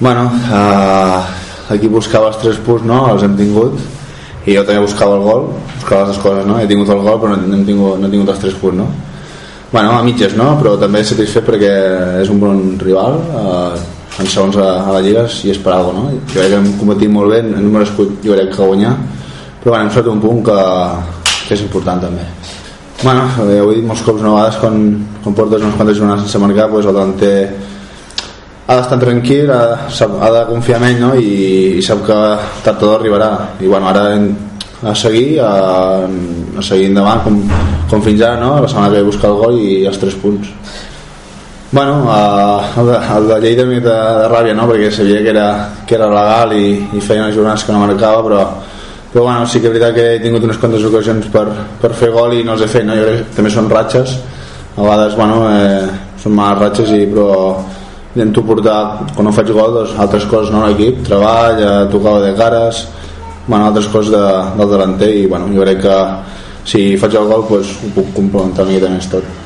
Bueno, uh, aquí buscava els tres punts, no? Els hem tingut i jo també buscava el gol, buscava les coses, no? He tingut el gol però no, hem tingut, no he tingut els tres punts, no? Bueno, a mitges, no? Però també satisfet perquè és un bon rival, eh, en segons a, a la Lliga i és per alguna no? Jo crec que hem competit molt bé, en número escut jo crec que guanyar, però bueno, hem fet un punt que, que és important també. Bueno, eh, ho he dit molts cops, no, a vegades quan, quan portes unes quantes jornades sense marcar, pues, el delanter ha d'estar tranquil, ha, ha de confiar en ell no? I, i sap que tard o arribarà i bueno, ara a seguir a, a seguir endavant com, com fins ara no? la setmana que ve buscar el gol i els tres punts bueno, el, de, el de Lleida mi de, de ràbia no? perquè sabia que era, que era legal i, i feia unes jornades que no marcava però, però bueno, sí que és veritat que he tingut unes quantes ocasions per, per fer gol i no els he fet no? jo crec que també són ratxes a vegades bueno, eh, són males ratxes i, però intento portar, quan no faig gol doncs, altres coses no a l'equip, treball eh, tocar de cares bueno, altres coses de, del delanter i bueno, jo crec que si faig el gol doncs, ho puc complementar una mica més tot